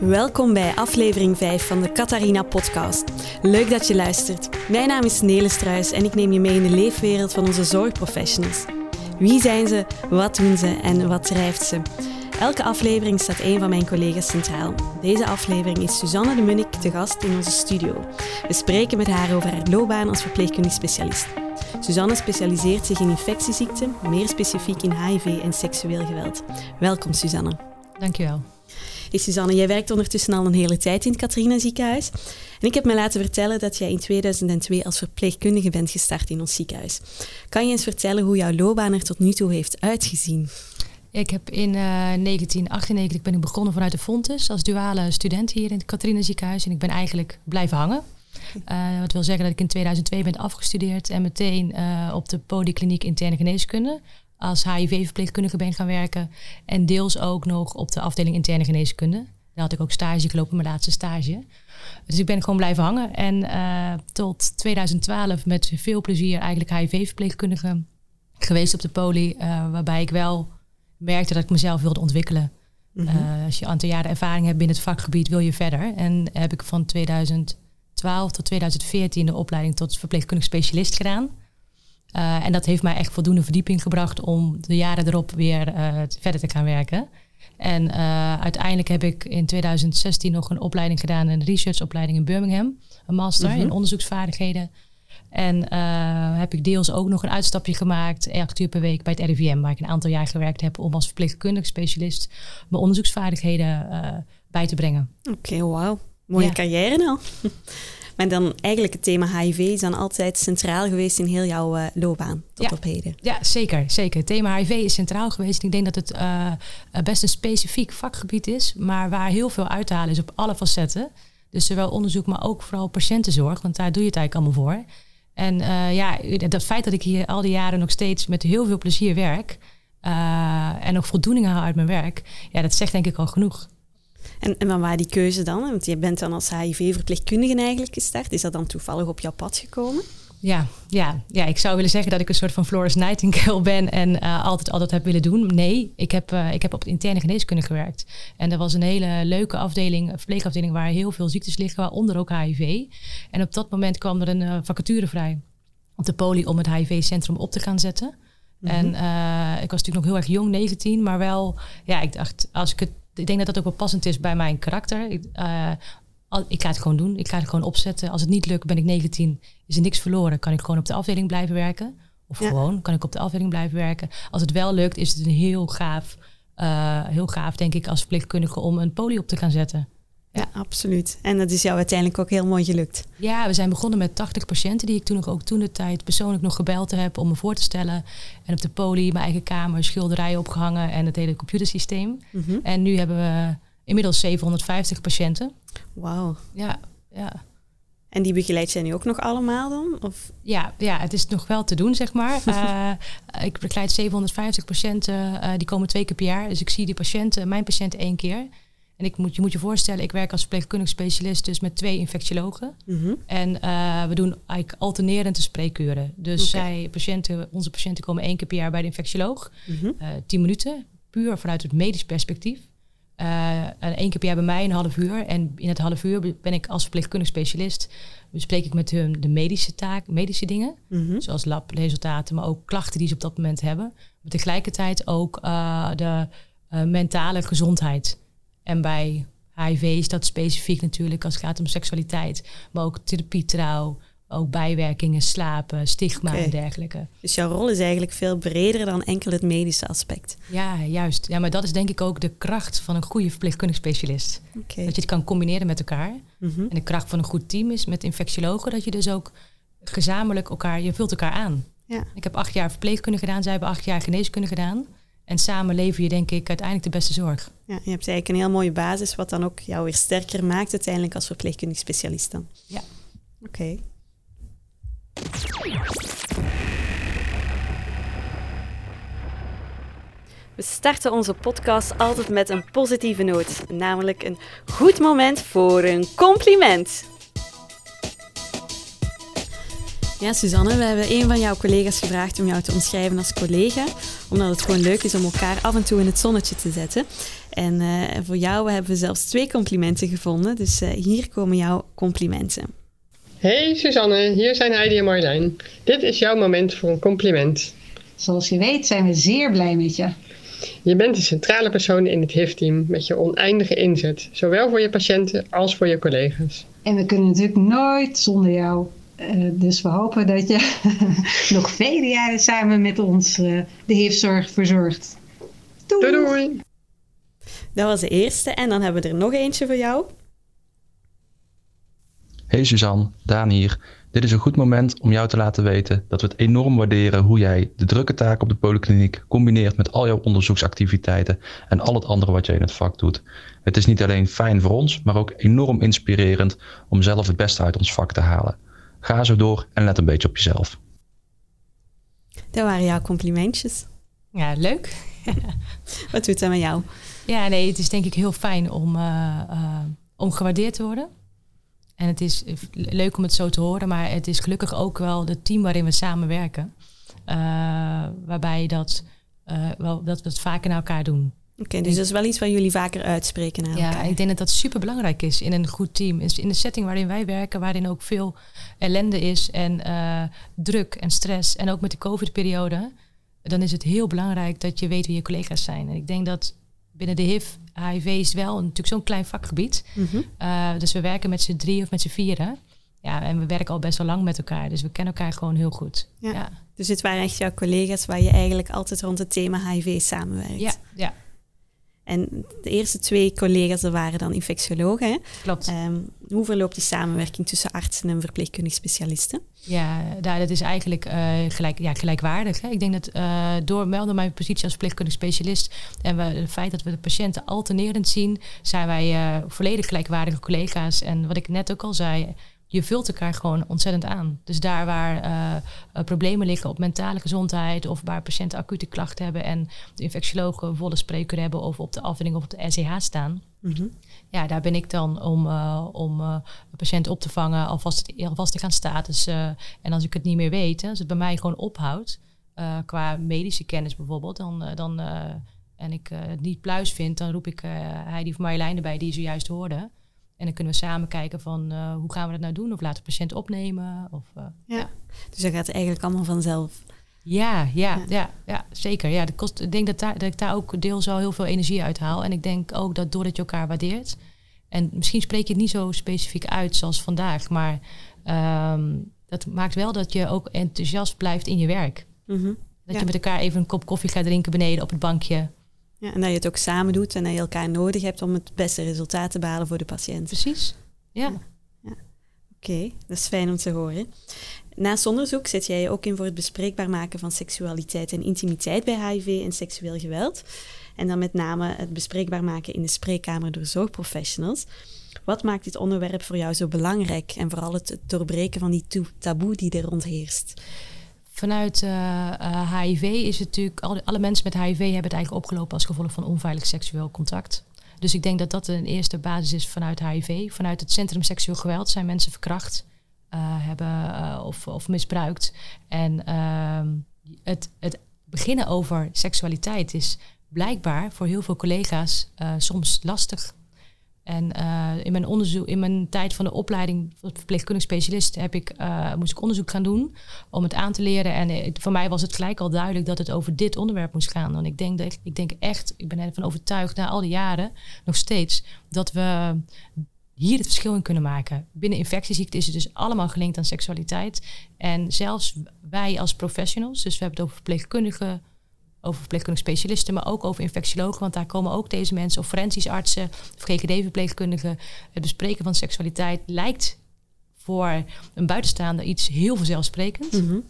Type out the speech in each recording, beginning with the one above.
Welkom bij aflevering 5 van de Catharina Podcast. Leuk dat je luistert. Mijn naam is Nele Struis en ik neem je mee in de leefwereld van onze zorgprofessionals. Wie zijn ze, wat doen ze en wat drijft ze? Elke aflevering staat een van mijn collega's centraal. Deze aflevering is Suzanne de Munnik te gast in onze studio. We spreken met haar over haar loopbaan als verpleegkundig specialist. Suzanne specialiseert zich in infectieziekten, meer specifiek in HIV en seksueel geweld. Welkom Suzanne. Dankjewel. Hey jij werkt ondertussen al een hele tijd in het Catharina ziekenhuis. En ik heb me laten vertellen dat jij in 2002 als verpleegkundige bent gestart in ons ziekenhuis. Kan je eens vertellen hoe jouw loopbaan er tot nu toe heeft uitgezien? Ik heb in uh, 1998 ben ik begonnen vanuit de Fontes als duale student hier in het Catharina ziekenhuis. En ik ben eigenlijk blijven hangen. Uh, wat wil zeggen dat ik in 2002 ben afgestudeerd en meteen uh, op de polykliniek interne geneeskunde als HIV-verpleegkundige ben gaan werken. En deels ook nog op de afdeling interne geneeskunde. Daar had ik ook stage gelopen, mijn laatste stage. Dus ik ben gewoon blijven hangen. En uh, tot 2012 met veel plezier eigenlijk HIV-verpleegkundige geweest op de poli. Uh, waarbij ik wel merkte dat ik mezelf wilde ontwikkelen. Mm -hmm. uh, als je een aantal jaren ervaring hebt binnen het vakgebied, wil je verder. En heb ik van 2012 tot 2014 de opleiding tot verpleegkundig specialist gedaan. Uh, en dat heeft mij echt voldoende verdieping gebracht om de jaren erop weer uh, verder te gaan werken. En uh, uiteindelijk heb ik in 2016 nog een opleiding gedaan, een researchopleiding in Birmingham, een master -hmm. in onderzoeksvaardigheden. En heb ik deels ook nog een uitstapje gemaakt, acht uur per week bij het RIVM, waar ik een aantal jaar gewerkt heb om als verpleegkundig specialist mijn onderzoeksvaardigheden bij te brengen. Oké, okay, wauw. Mooie ja. carrière nou. Maar dan eigenlijk het thema HIV is dan altijd centraal geweest in heel jouw uh, loopbaan tot ja. op heden. Ja, zeker, zeker. Het thema HIV is centraal geweest. Ik denk dat het uh, best een specifiek vakgebied is, maar waar heel veel uit te halen is op alle facetten. Dus zowel onderzoek, maar ook vooral patiëntenzorg, want daar doe je het eigenlijk allemaal voor. En uh, ja, dat feit dat ik hier al die jaren nog steeds met heel veel plezier werk en nog voldoening haal uit mijn werk, ja, dat zegt denk ik al genoeg. En, en waar die keuze dan? Want je bent dan als HIV-verpleegkundige eigenlijk gestart. Is dat dan toevallig op jouw pad gekomen? Ja, ja, ja, ik zou willen zeggen dat ik een soort van Florence Nightingale ben en uh, altijd altijd heb willen doen. Nee, ik heb, uh, ik heb op de interne geneeskunde gewerkt. En dat was een hele leuke afdeling, een verpleegafdeling waar heel veel ziektes liggen, waaronder ook HIV. En op dat moment kwam er een uh, vacature vrij op de poli om het HIV-centrum op te gaan zetten. Mm -hmm. En ik was natuurlijk nog heel erg jong, 19, maar wel, ja, ik dacht, als ik het ik denk dat dat ook wel passend is bij mijn karakter. Ik, uh, ik ga het gewoon doen. Ik ga het gewoon opzetten. Als het niet lukt, ben ik 19, is er niks verloren. Kan ik gewoon op de afdeling blijven werken. Of ja. gewoon kan ik op de afdeling blijven werken. Als het wel lukt, is het een heel gaaf, uh, heel gaaf denk ik, als verpleegkundige om een poli op te gaan zetten. Ja. absoluut. En dat is jou uiteindelijk ook heel mooi gelukt. Ja, we zijn begonnen met 80 patiënten die ik toen nog ook toen de tijd persoonlijk nog gebeld heb om me voor te stellen. En op de poli, mijn eigen kamer, schilderijen opgehangen en het hele computersysteem. Mm -hmm. En nu hebben we inmiddels 750 patiënten. Wauw. Ja, ja. En die begeleid jij nu ook nog allemaal dan? Of? Ja, ja, het is nog wel te doen, zeg maar. uh, ik begeleid 750 patiënten, uh, die komen twee keer per jaar. Dus ik zie die patiënten, mijn patiënten één keer. En ik moet, je moet je voorstellen, ik werk als verpleegkundig specialist dus met twee infectiologen. Mm -hmm. En uh, we doen eigenlijk alternerend de spreekuren. Dus okay. zij, patiënten, onze patiënten komen één keer per jaar bij de infectioloog. Mm -hmm. uh, tien minuten, puur vanuit het medisch perspectief. Uh, en één keer per jaar bij mij een half uur. En in het half uur ben ik als verpleegkundig specialist. Bespreek ik met hun de medische taak, medische dingen. Mm -hmm. Zoals labresultaten, maar ook klachten die ze op dat moment hebben. Maar tegelijkertijd ook de mentale gezondheid. En bij HIV is dat specifiek natuurlijk als het gaat om seksualiteit. Maar ook therapietrouw, ook bijwerkingen, slapen, stigma okay. en dergelijke. Dus jouw rol is eigenlijk veel breder dan enkel het medische aspect. Ja, juist. Ja, maar dat is denk ik ook de kracht van een goede verpleegkundig specialist. Okay. Dat je het kan combineren met elkaar. Mm -hmm. En de kracht van een goed team is met infectiologen dat je dus ook gezamenlijk elkaar, je vult elkaar aan. Ja. Ik heb acht jaar verpleegkunde gedaan, zij hebben acht jaar geneeskunde gedaan. En samen lever je denk ik uiteindelijk de beste zorg. Ja, je hebt eigenlijk een heel mooie basis, wat dan ook jou weer sterker maakt uiteindelijk als verpleegkundig specialist dan. Ja. Oké. Okay. We starten onze podcast altijd met een positieve noot, namelijk een goed moment voor een compliment. Ja, Suzanne, we hebben een van jouw collega's gevraagd om jou te omschrijven als collega, omdat het gewoon leuk is om elkaar af en toe in het zonnetje te zetten. En uh, voor jou hebben we zelfs twee complimenten gevonden, dus uh, hier komen jouw complimenten. Hey Suzanne, hier zijn Heidi en Marjolein. Dit is jouw moment voor een compliment. Zoals je weet zijn we zeer blij met je. Je bent de centrale persoon in het HIV-team met je oneindige inzet, zowel voor je patiënten als voor je collega's. En we kunnen natuurlijk nooit zonder jou. Uh, dus we hopen dat je nog vele jaren samen met ons uh, de HIV-zorg verzorgt. Doei. doei doei! Dat was de eerste en dan hebben we er nog eentje voor jou. Hey Suzanne, Daan hier. Dit is een goed moment om jou te laten weten dat we het enorm waarderen hoe jij de drukke taak op de polykliniek combineert met al jouw onderzoeksactiviteiten en al het andere wat jij in het vak doet. Het is niet alleen fijn voor ons, maar ook enorm inspirerend om zelf het beste uit ons vak te halen. Ga zo door en let een beetje op jezelf. Dat waren jouw complimentjes. Ja, leuk. wat doet dat met jou? Ja, nee, het is denk ik heel fijn om, uh, uh, om gewaardeerd te worden. En het is leuk om het zo te horen, maar het is gelukkig ook wel het team waarin we samenwerken. Uh, waarbij dat, uh, wel, dat we het vaker naar elkaar doen. Oké, okay, dus dat is wel iets wat jullie vaker uitspreken naar ja, elkaar. ik denk dat dat super belangrijk is in een goed team. In de setting waarin wij werken, waarin ook veel ellende is en uh, druk en stress. En ook met de COVID-periode, dan is het heel belangrijk dat je weet wie je collega's zijn. En ik denk dat binnen de HIV, HIV is wel natuurlijk zo'n klein vakgebied. Mm -hmm. uh, dus we werken met z'n drie of met z'n vieren. Ja, en we werken al best wel lang met elkaar. Dus we kennen elkaar gewoon heel goed. Ja. ja. Dus dit waren echt jouw collega's waar je eigenlijk altijd rond het thema HIV samenwerkt. Ja, ja. En de eerste twee collega's dat waren dan infectiologen. Hè? Klopt. Um, hoe verloopt die samenwerking tussen artsen en verpleegkundig specialisten? Ja, dat is eigenlijk uh, gelijk, ja, gelijkwaardig. Hè? Ik denk dat uh, door melden mijn positie als verpleegkundig specialist en we, het feit dat we de patiënten alternerend zien, zijn wij uh, volledig gelijkwaardige collega's. En wat ik net ook al zei, je vult elkaar gewoon ontzettend aan. Dus daar waar uh, problemen liggen op mentale gezondheid of waar patiënten acute klachten hebben en de infectiologen volle spreekuur hebben of op de afdeling of op de SCH staan. Mm -hmm. Ja, daar ben ik dan om, uh, om een patiënt op te vangen, alvast, alvast te gaan status. en als ik het niet meer weet, als het bij mij gewoon ophoudt, qua medische kennis bijvoorbeeld, dan, dan en ik het niet pluis vind, dan roep ik Heidi van Marjolein erbij, die je zojuist hoorde. En dan kunnen we samen kijken van uh, hoe gaan we dat nou doen? Of laten de patiënt opnemen? Of, uh, ja. ja. Dus dat gaat eigenlijk allemaal vanzelf. Ja, ja, ja, ja, ja zeker. Ja, de kost, ik denk dat, daar, dat ik daar ook deels al heel veel energie uit haal. En ik denk ook dat doordat je elkaar waardeert. En misschien spreek je het niet zo specifiek uit zoals vandaag. Maar um, dat maakt wel dat je ook enthousiast blijft in je werk. Mm -hmm. Dat ja. je met elkaar even een kop koffie gaat drinken beneden op het bankje. Ja, en dat je het ook samen doet en dat je elkaar nodig hebt om het beste resultaat te behalen voor de patiënt. Precies, ja. ja. ja. Oké, okay, dat is fijn om te horen. Naast onderzoek zet jij je ook in voor het bespreekbaar maken van seksualiteit en intimiteit bij HIV en seksueel geweld. En dan met name het bespreekbaar maken in de spreekkamer door zorgprofessionals. Wat maakt dit onderwerp voor jou zo belangrijk en vooral het doorbreken van die taboe die er rond heerst? Vanuit uh, uh, HIV is het natuurlijk, alle, mensen met HIV hebben het eigenlijk opgelopen als gevolg van onveilig seksueel contact. Dus ik denk dat dat een eerste basis is vanuit HIV. Vanuit het Centrum Seksueel Geweld zijn mensen verkracht uh, hebben of, of, misbruikt. En ehm, het, het beginnen over seksualiteit is blijkbaar voor heel veel collega's soms lastig. En uh, in mijn onderzoek, in mijn tijd van de opleiding verpleegkundig specialist, heb ik, uh, moest ik onderzoek gaan doen om het aan te leren. En het, voor mij was het gelijk al duidelijk dat het over dit onderwerp moest gaan. En ik denk, dat, ik denk echt, ik ben ervan overtuigd na al die jaren nog steeds, dat we hier het verschil in kunnen maken. Binnen infectieziekten is het dus allemaal gelinkt aan seksualiteit. En zelfs wij als professionals, dus we hebben het over verpleegkundigen, over verpleegkundige specialisten, maar ook over infectiologen. Want daar komen ook deze mensen, of forensisch artsen, of GGD-verpleegkundigen. Het bespreken van seksualiteit lijkt voor een buitenstaander iets heel vanzelfsprekend. Mm -hmm.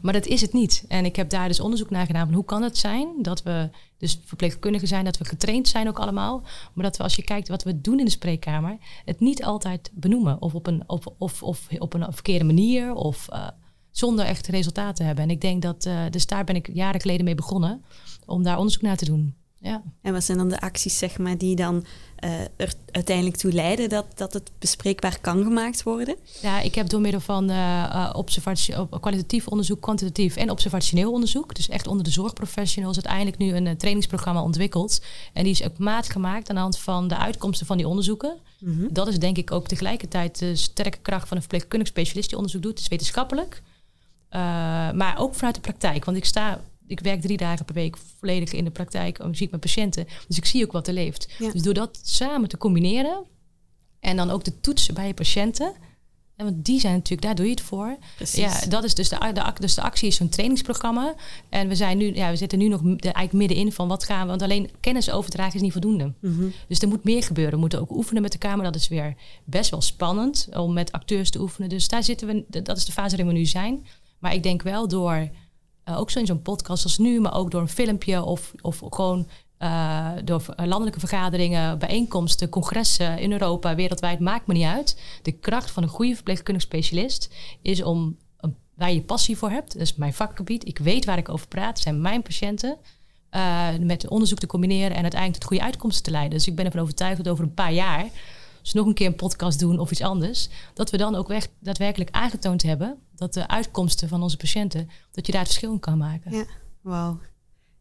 Maar dat is het niet. En ik heb daar dus onderzoek naar gedaan van hoe kan het zijn dat we dus verpleegkundigen zijn, dat we getraind zijn ook allemaal. Maar dat we als je kijkt wat we doen in de spreekkamer, het niet altijd benoemen. Of op een, of, of, of op een verkeerde manier. Of uh, zonder echt resultaten te hebben. En ik denk dat, uh, dus daar ben ik jaren geleden mee begonnen om daar onderzoek naar te doen. Ja. En wat zijn dan de acties zeg maar, die dan uh, er uiteindelijk toe leiden dat, dat het bespreekbaar kan gemaakt worden? Ja, ik heb door middel van uh, observatie, kwalitatief onderzoek, kwantitatief en observationeel onderzoek, dus echt onder de zorgprofessionals, uiteindelijk nu een uh, trainingsprogramma ontwikkeld. En die is ook maat gemaakt aan de hand van de uitkomsten van die onderzoeken. Mm -hmm. Dat is denk ik ook tegelijkertijd de sterke kracht van een verpleegkundig specialist die onderzoek doet. Het is wetenschappelijk, maar ook vanuit de praktijk. Want ik sta ik werk drie dagen per week volledig in de praktijk. zie ik mijn patiënten. Dus ik zie ook wat er leeft. Dus door dat samen te combineren. En dan ook de toetsen bij je patiënten. En want die zijn natuurlijk, daar doe je het voor. Precies. Ja, dat is dus de, de, dus de actie is zo'n trainingsprogramma. En we zijn nu, ja, we zitten nu nog de, eigenlijk middenin van wat gaan we. Want alleen kennis overdragen is niet voldoende. Mm -hmm. Dus er moet meer gebeuren. We moeten ook oefenen met de kamer. Dat is weer best wel spannend om met acteurs te oefenen. Dus daar zitten we, dat is de fase waarin we nu zijn. Maar ik denk wel door uh, ook zo in zo'n podcast als nu, maar ook door een filmpje of, of gewoon uh, door landelijke vergaderingen, bijeenkomsten, congressen in Europa, wereldwijd, maakt me niet uit. De kracht van een goede verpleegkundig specialist is om waar je passie voor hebt. Dat is mijn vakgebied. Ik weet waar ik over praat. Zijn mijn patiënten. Met onderzoek te combineren en uiteindelijk tot goede uitkomsten te leiden. Dus ik ben ervan overtuigd dat over een paar jaar dus nog een keer een podcast doen of iets anders, dat we dan ook echt daadwerkelijk aangetoond hebben dat de uitkomsten van onze patiënten, dat je daar het verschil in kan maken. Ja, wauw.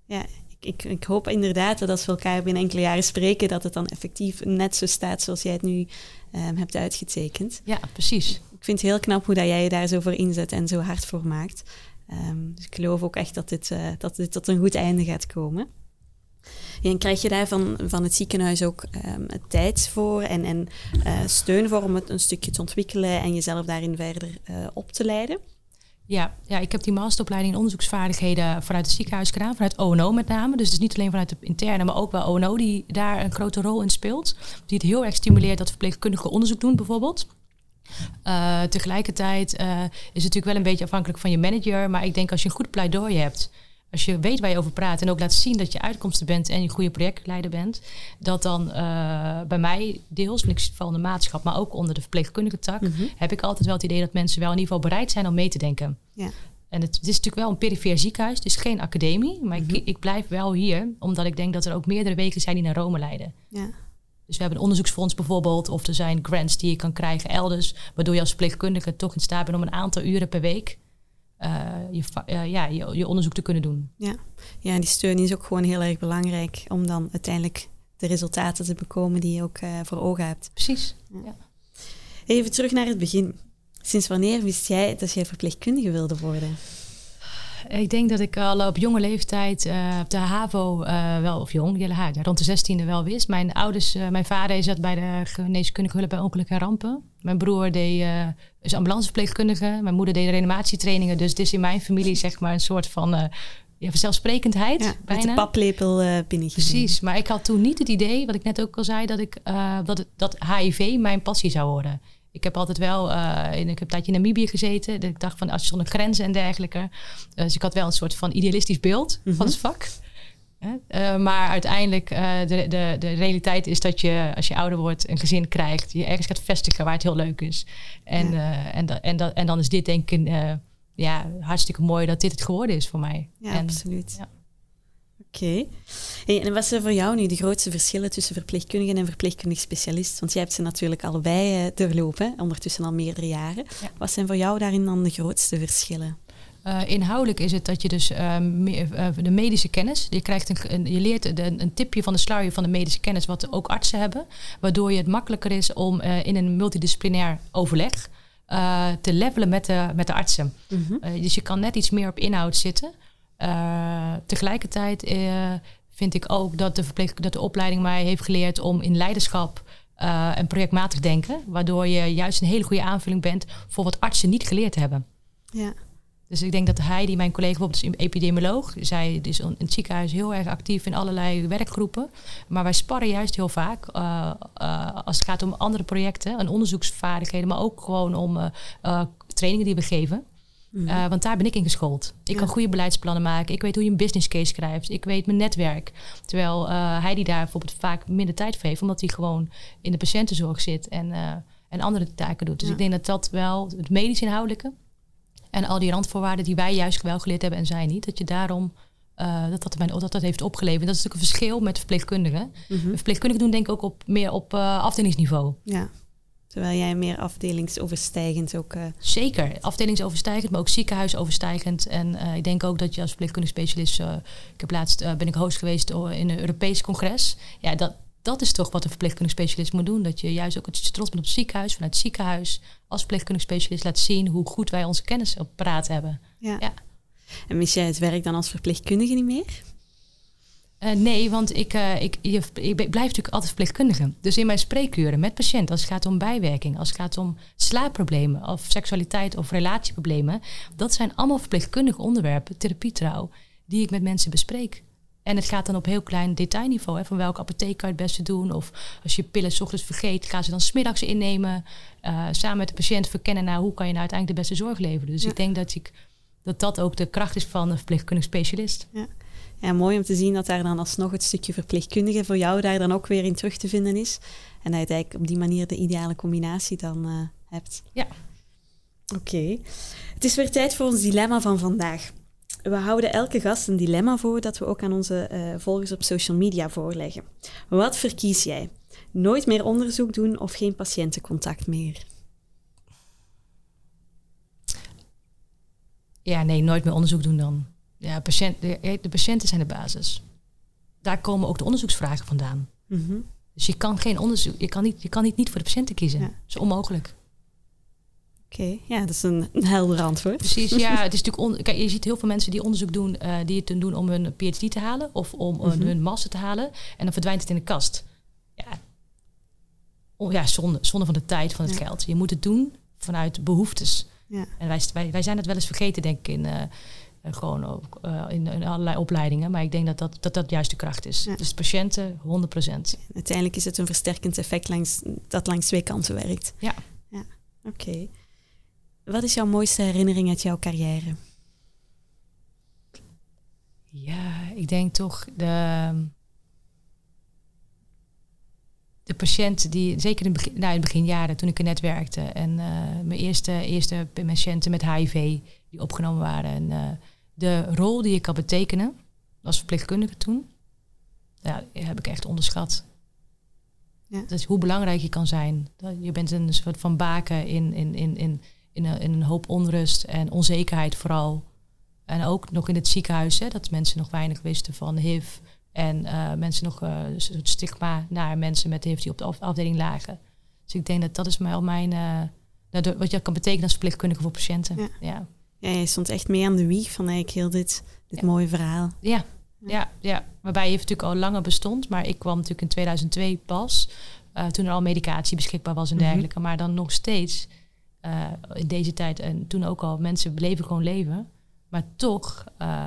Ja, ik, ik, ik, hoop inderdaad dat als we elkaar binnen enkele jaren spreken, dat het dan effectief net zo staat zoals jij het nu um, hebt uitgetekend. Ja, precies. Ik vind het heel knap hoe dat jij je daar zo voor inzet en zo hard voor maakt. Um, dus ik geloof ook echt dat dit, uh, dat dit tot een goed einde gaat komen. En krijg je daar van, van het ziekenhuis ook um, tijd voor en, en uh, steun voor om het een stukje te ontwikkelen en jezelf daarin verder uh, op te leiden? Ja, ja, ik heb die masteropleiding in onderzoeksvaardigheden vanuit het ziekenhuis gedaan, vanuit ONO met name. Dus het is niet alleen vanuit de interne, maar ook wel ONO die daar een grote rol in speelt. Die het heel erg stimuleert dat verpleegkundigen onderzoek doen bijvoorbeeld. Uh, tegelijkertijd is het natuurlijk wel een beetje afhankelijk van je manager. Maar ik denk als je een goed pleidooi hebt als je weet waar je over praat en ook laat zien dat je uitkomsten bent en je goede projectleider bent, dat dan uh, bij mij deels, want ik val in de maatschap, maar ook onder de verpleegkundige tak, mm -hmm. heb ik altijd wel het idee dat mensen wel in ieder geval bereid zijn om mee te denken. Ja. En het, het, is natuurlijk wel een perifeer ziekenhuis, het is geen academie, maar mm -hmm. ik, ik, blijf wel hier, omdat ik denk dat er ook meerdere weken zijn die naar Rome leiden. Ja. Dus we hebben een onderzoeksfonds bijvoorbeeld, of er zijn grants die je kan krijgen elders, waardoor je als verpleegkundige toch in staat bent om een aantal uren per week je, uh, ja, je, je, onderzoek te kunnen doen. Ja. ja, en die steun is ook gewoon heel erg belangrijk om dan uiteindelijk de resultaten te bekomen die je ook uh, voor ogen hebt. Precies. Ja. Even terug naar het begin. Sinds wanneer wist jij dat jij verpleegkundige wilde worden? Ik denk dat ik al op jonge leeftijd uh, op de HAVO uh, wel, of jong, ja, rond de zestiende wel wist. Mijn ouders, uh, mijn vader zat bij de geneeskundige hulp bij ongelukken en rampen. Mijn broer deed, is ambulanceverpleegkundige. Mijn moeder deed reanimatietrainingen. Dus het is in mijn familie zeg maar een soort van ja, vanzelfsprekendheid. Ja, bijna. Met de paplepel uh, Precies, maar ik had toen niet het idee, wat ik net ook al zei, dat, ik, dat, dat HIV mijn passie zou worden. Ik heb altijd wel, uh, in, ik heb een tijdje in Namibië gezeten. Dat ik dacht van als je zonder grenzen en dergelijke. dus ik had wel een soort van idealistisch beeld van het vak. Uh, maar uiteindelijk, uh, de, de, de realiteit is dat je als je ouder wordt, een gezin krijgt, je ergens gaat vestigen waar het heel leuk is. En, ja. en, da, en, da, en dan is dit denk ik ja, hartstikke mooi dat dit het geworden is voor mij. Ja, en, absoluut. Ja. Oké. Okay. en wat zijn voor jou nu de grootste verschillen tussen verpleegkundige en verpleegkundig specialist? Want jij hebt ze natuurlijk allebei uh, doorlopen, ondertussen al meerdere jaren. Ja. Wat zijn voor jou daarin dan de grootste verschillen? Uh, inhoudelijk is het dat je dus uh, me, uh, de medische kennis, je, krijgt een, een je leert de, een tipje van de sluier van de medische kennis, wat ook artsen hebben, waardoor je het makkelijker is om in een multidisciplinair overleg te levelen met de, met de artsen. Mm -hmm. dus je kan net iets meer op inhoud zitten. Uh, tegelijkertijd uh, vind ik ook dat de, verpleeg, dat de opleiding mij heeft geleerd om in leiderschap uh, en projectmatig denken, waardoor je juist een hele goede aanvulling bent voor wat artsen niet geleerd hebben. Ja. Dus ik denk dat hij, die mijn collega bijvoorbeeld is epidemioloog, zij is in het ziekenhuis heel erg actief in allerlei werkgroepen. Maar wij sparren juist heel vaak uh, uh, als het gaat om andere projecten en onderzoeksvaardigheden, maar ook gewoon om uh, trainingen die we geven. Mm. Uh, want daar ben ik in geschoold. Ik ja. kan goede beleidsplannen maken. Ik weet hoe je een business case schrijft. Ik weet mijn netwerk. Terwijl uh, hij die daar bijvoorbeeld vaak minder tijd voor heeft. Omdat hij gewoon in de patiëntenzorg zit en, uh, en andere taken doet. Dus ja. ik denk dat dat wel het medisch inhoudelijke... en al die randvoorwaarden die wij juist wel geleerd hebben en zij niet... dat je daarom uh, dat, dat, dat dat heeft opgeleverd. Dat is natuurlijk een verschil met verpleegkundigen. Mhm. Verpleegkundigen doen denk ik ook op, meer op uh, afdelingsniveau. Ja. Terwijl jij meer afdelingsoverstijgend ook... Uh... Zeker, afdelingsoverstijgend, maar ook ziekenhuisoverstijgend. En uh, ik denk ook dat je als verpleegkundig specialist... Uh, ik heb laatst ben ik host geweest in een Europees congres. Ja, dat, dat is toch wat een verpleegkundig specialist moet doen. Dat je juist ook het trots bent op het ziekenhuis. Vanuit het ziekenhuis als verpleegkundig specialist laat zien... hoe goed wij onze kennis op praat hebben. Ja. ja. En mis jij het werk dan als verpleegkundige niet meer? Uh, nee, want ik, uh, ik, je, ik blijf natuurlijk altijd verpleegkundige. Dus in mijn spreekuren met patiënten, als het gaat om bijwerking, als het gaat om slaapproblemen of seksualiteit of relatieproblemen, dat zijn allemaal verpleegkundige onderwerpen, therapietrouw, die ik met mensen bespreek. En het gaat dan op heel klein detailniveau. Hè, van welke apotheek kan je het beste doen? Of als je pillen s ochtends vergeet, ga ze dan smiddags innemen. Uh, samen met de patiënt verkennen naar hoe kan je nou uiteindelijk de beste zorg leveren. Dus Ja. ik denk dat, ik, dat dat ook de kracht is van een verpleegkundig specialist. Ja. Ja, mooi om te zien dat daar dan alsnog het stukje verpleegkundige voor jou daar dan ook weer in terug te vinden is. En dat je eigenlijk op die manier de ideale combinatie dan eh, hebt. Ja. Oké. Het is weer tijd voor ons dilemma van vandaag. We houden elke gast een dilemma voor dat we ook aan onze eh, volgers op social media voorleggen. Wat verkies jij? Nooit meer onderzoek doen of geen patiëntencontact meer? Ja, nee, nooit meer onderzoek doen dan. Ja, patiënt, de, de patiënten zijn de basis. Daar komen ook de onderzoeksvragen vandaan. Mhm. Dus je kan geen onderzoek, je kan niet, je kan niet, niet voor de patiënten kiezen. Ja. Dat is onmogelijk. Oké, ja, dat is een, een helder antwoord. Precies, ja. Het is natuurlijk on, kijk, je ziet heel veel mensen die onderzoek doen, eh, die het doen om hun PhD te halen of om eh, Mhm. hun master te halen. En dan verdwijnt het in de kast. Ja, oh, ja zonde, zonde van de tijd, van het Ja. geld. Je moet het doen vanuit behoeftes. Ja. En wij, wij, wij zijn het wel eens vergeten, denk ik, in, eh, eh, gewoon ook, eh, in, in allerlei opleidingen. Maar ik denk dat dat, dat, dat juist de kracht is. Ja. Dus patiënten, 100%. Uiteindelijk is het een versterkend effect langs, dat langs twee kanten werkt. Ja. ja. Oké. Wat is jouw mooiste herinnering uit jouw carrière? Ja, ik denk toch de, de patiënt die, zeker in, het begin, nou, in het beginjaren toen ik er net werkte en eh, mijn eerste, eerste patiënten met HIV die opgenomen waren en eh, de rol die ik kan betekenen als verpleegkundige toen, ja, heb ik echt onderschat. Ja. Hoe belangrijk je kan zijn. Je bent een soort van baken in, in, in, in, in, een, in een hoop onrust en onzekerheid vooral. En ook nog in het ziekenhuis, hè, dat mensen nog weinig wisten van HIV. En eh, mensen nog eh, een soort stigma naar mensen met HIV die op de af- afdeling lagen. Dus ik denk dat dat is mij, mijn, eh, nou, de- wat je kan betekenen als verpleegkundige voor patiënten. Ja. Ja, Ja, jij stond echt mee aan de wieg van eigenlijk heel dit, dit Ja. mooie verhaal. ja, ja, ja. Waarbij je natuurlijk al langer bestond, maar ik kwam natuurlijk in 2002 pas. eh, toen er al medicatie beschikbaar was en Mhm. dergelijke. Maar dan nog steeds eh, in deze tijd en toen ook al, mensen bleven gewoon leven. Maar toch eh,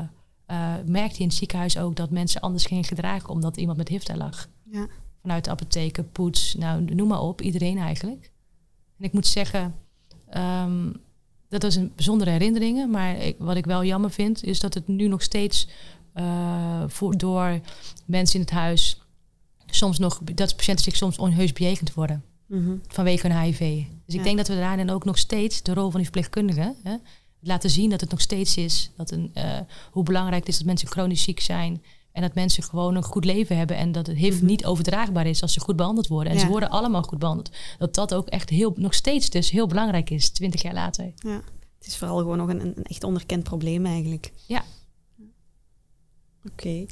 merkte je in het ziekenhuis ook dat mensen anders gingen gedragen omdat iemand met HIV daar lag. Ja. Vanuit de apotheken, poets, nou noem maar op, iedereen eigenlijk. En ik moet zeggen, ehm, dat was een bijzondere herinneringen. Maar ik, wat ik wel jammer vind, is dat het nu nog steeds eh, voor, door mensen in het huis soms nog, dat patiënten zich soms onheus bejegend worden Mhm. vanwege hun HIV. Dus Ja. ik denk dat we daarin ook nog steeds de rol van die verpleegkundigen hè, laten zien dat het nog steeds is. Dat een, eh, hoe belangrijk het is dat mensen chronisch ziek zijn. En dat mensen gewoon een goed leven hebben. En dat het HIV Mhm. niet overdraagbaar is als ze goed behandeld worden. En Ja. ze worden allemaal goed behandeld. Dat dat ook echt heel, nog steeds dus heel belangrijk is, twintig jaar later. Ja. Het is vooral gewoon nog een, een echt onderkend probleem eigenlijk. Ja. Oké.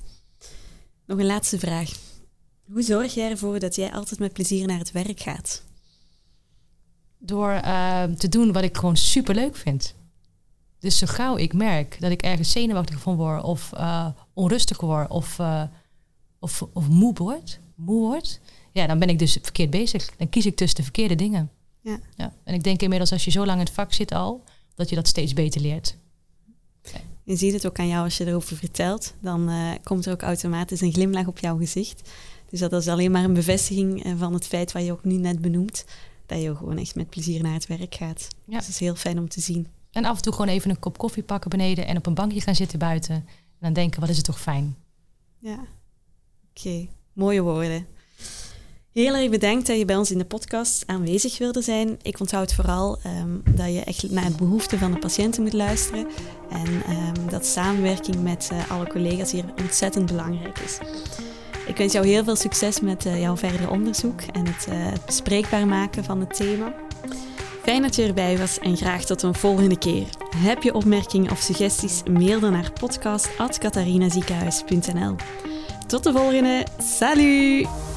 Nog een laatste vraag. Hoe zorg jij ervoor dat jij altijd met plezier naar het werk gaat? Door eh, te doen wat ik gewoon super leuk vind. Dus zo gauw ik merk dat ik ergens zenuwachtig van word, of eh, onrustig word, of, eh, of, of moe word, moe word, ja, dan ben ik dus verkeerd bezig. Dan kies ik tussen de verkeerde dingen. Ja. Ja. En ik denk inmiddels als je zo lang in het vak zit al, dat je dat steeds beter leert. Je ziet het ook aan jou als je erover vertelt. Dan eh, komt er ook automatisch een glimlach op jouw gezicht. Dus dat is alleen maar een bevestiging van het feit wat je ook nu net benoemt. Dat je gewoon echt met plezier naar het werk gaat. Ja. Dus dat is heel fijn om te zien. En af en toe gewoon even een kop koffie pakken beneden en op een bankje gaan zitten buiten. En dan denken, wat is het toch fijn. Ja. Oké, mooie woorden. Heel erg bedankt dat je bij ons in de podcast aanwezig wilde zijn. Ik onthoud vooral um, dat je echt naar de behoeften van de patiënten moet luisteren. En um, dat samenwerking met uh, alle collega's hier ontzettend belangrijk is. Ik wens jou heel veel succes met uh, jouw verdere onderzoek en het, het bespreekbaar maken van het thema. Fijn dat je erbij was en graag tot een volgende keer. Heb je opmerkingen of suggesties? Mail dan naar podcast.catharinaziekenhuis.nl Tot de volgende. Salut!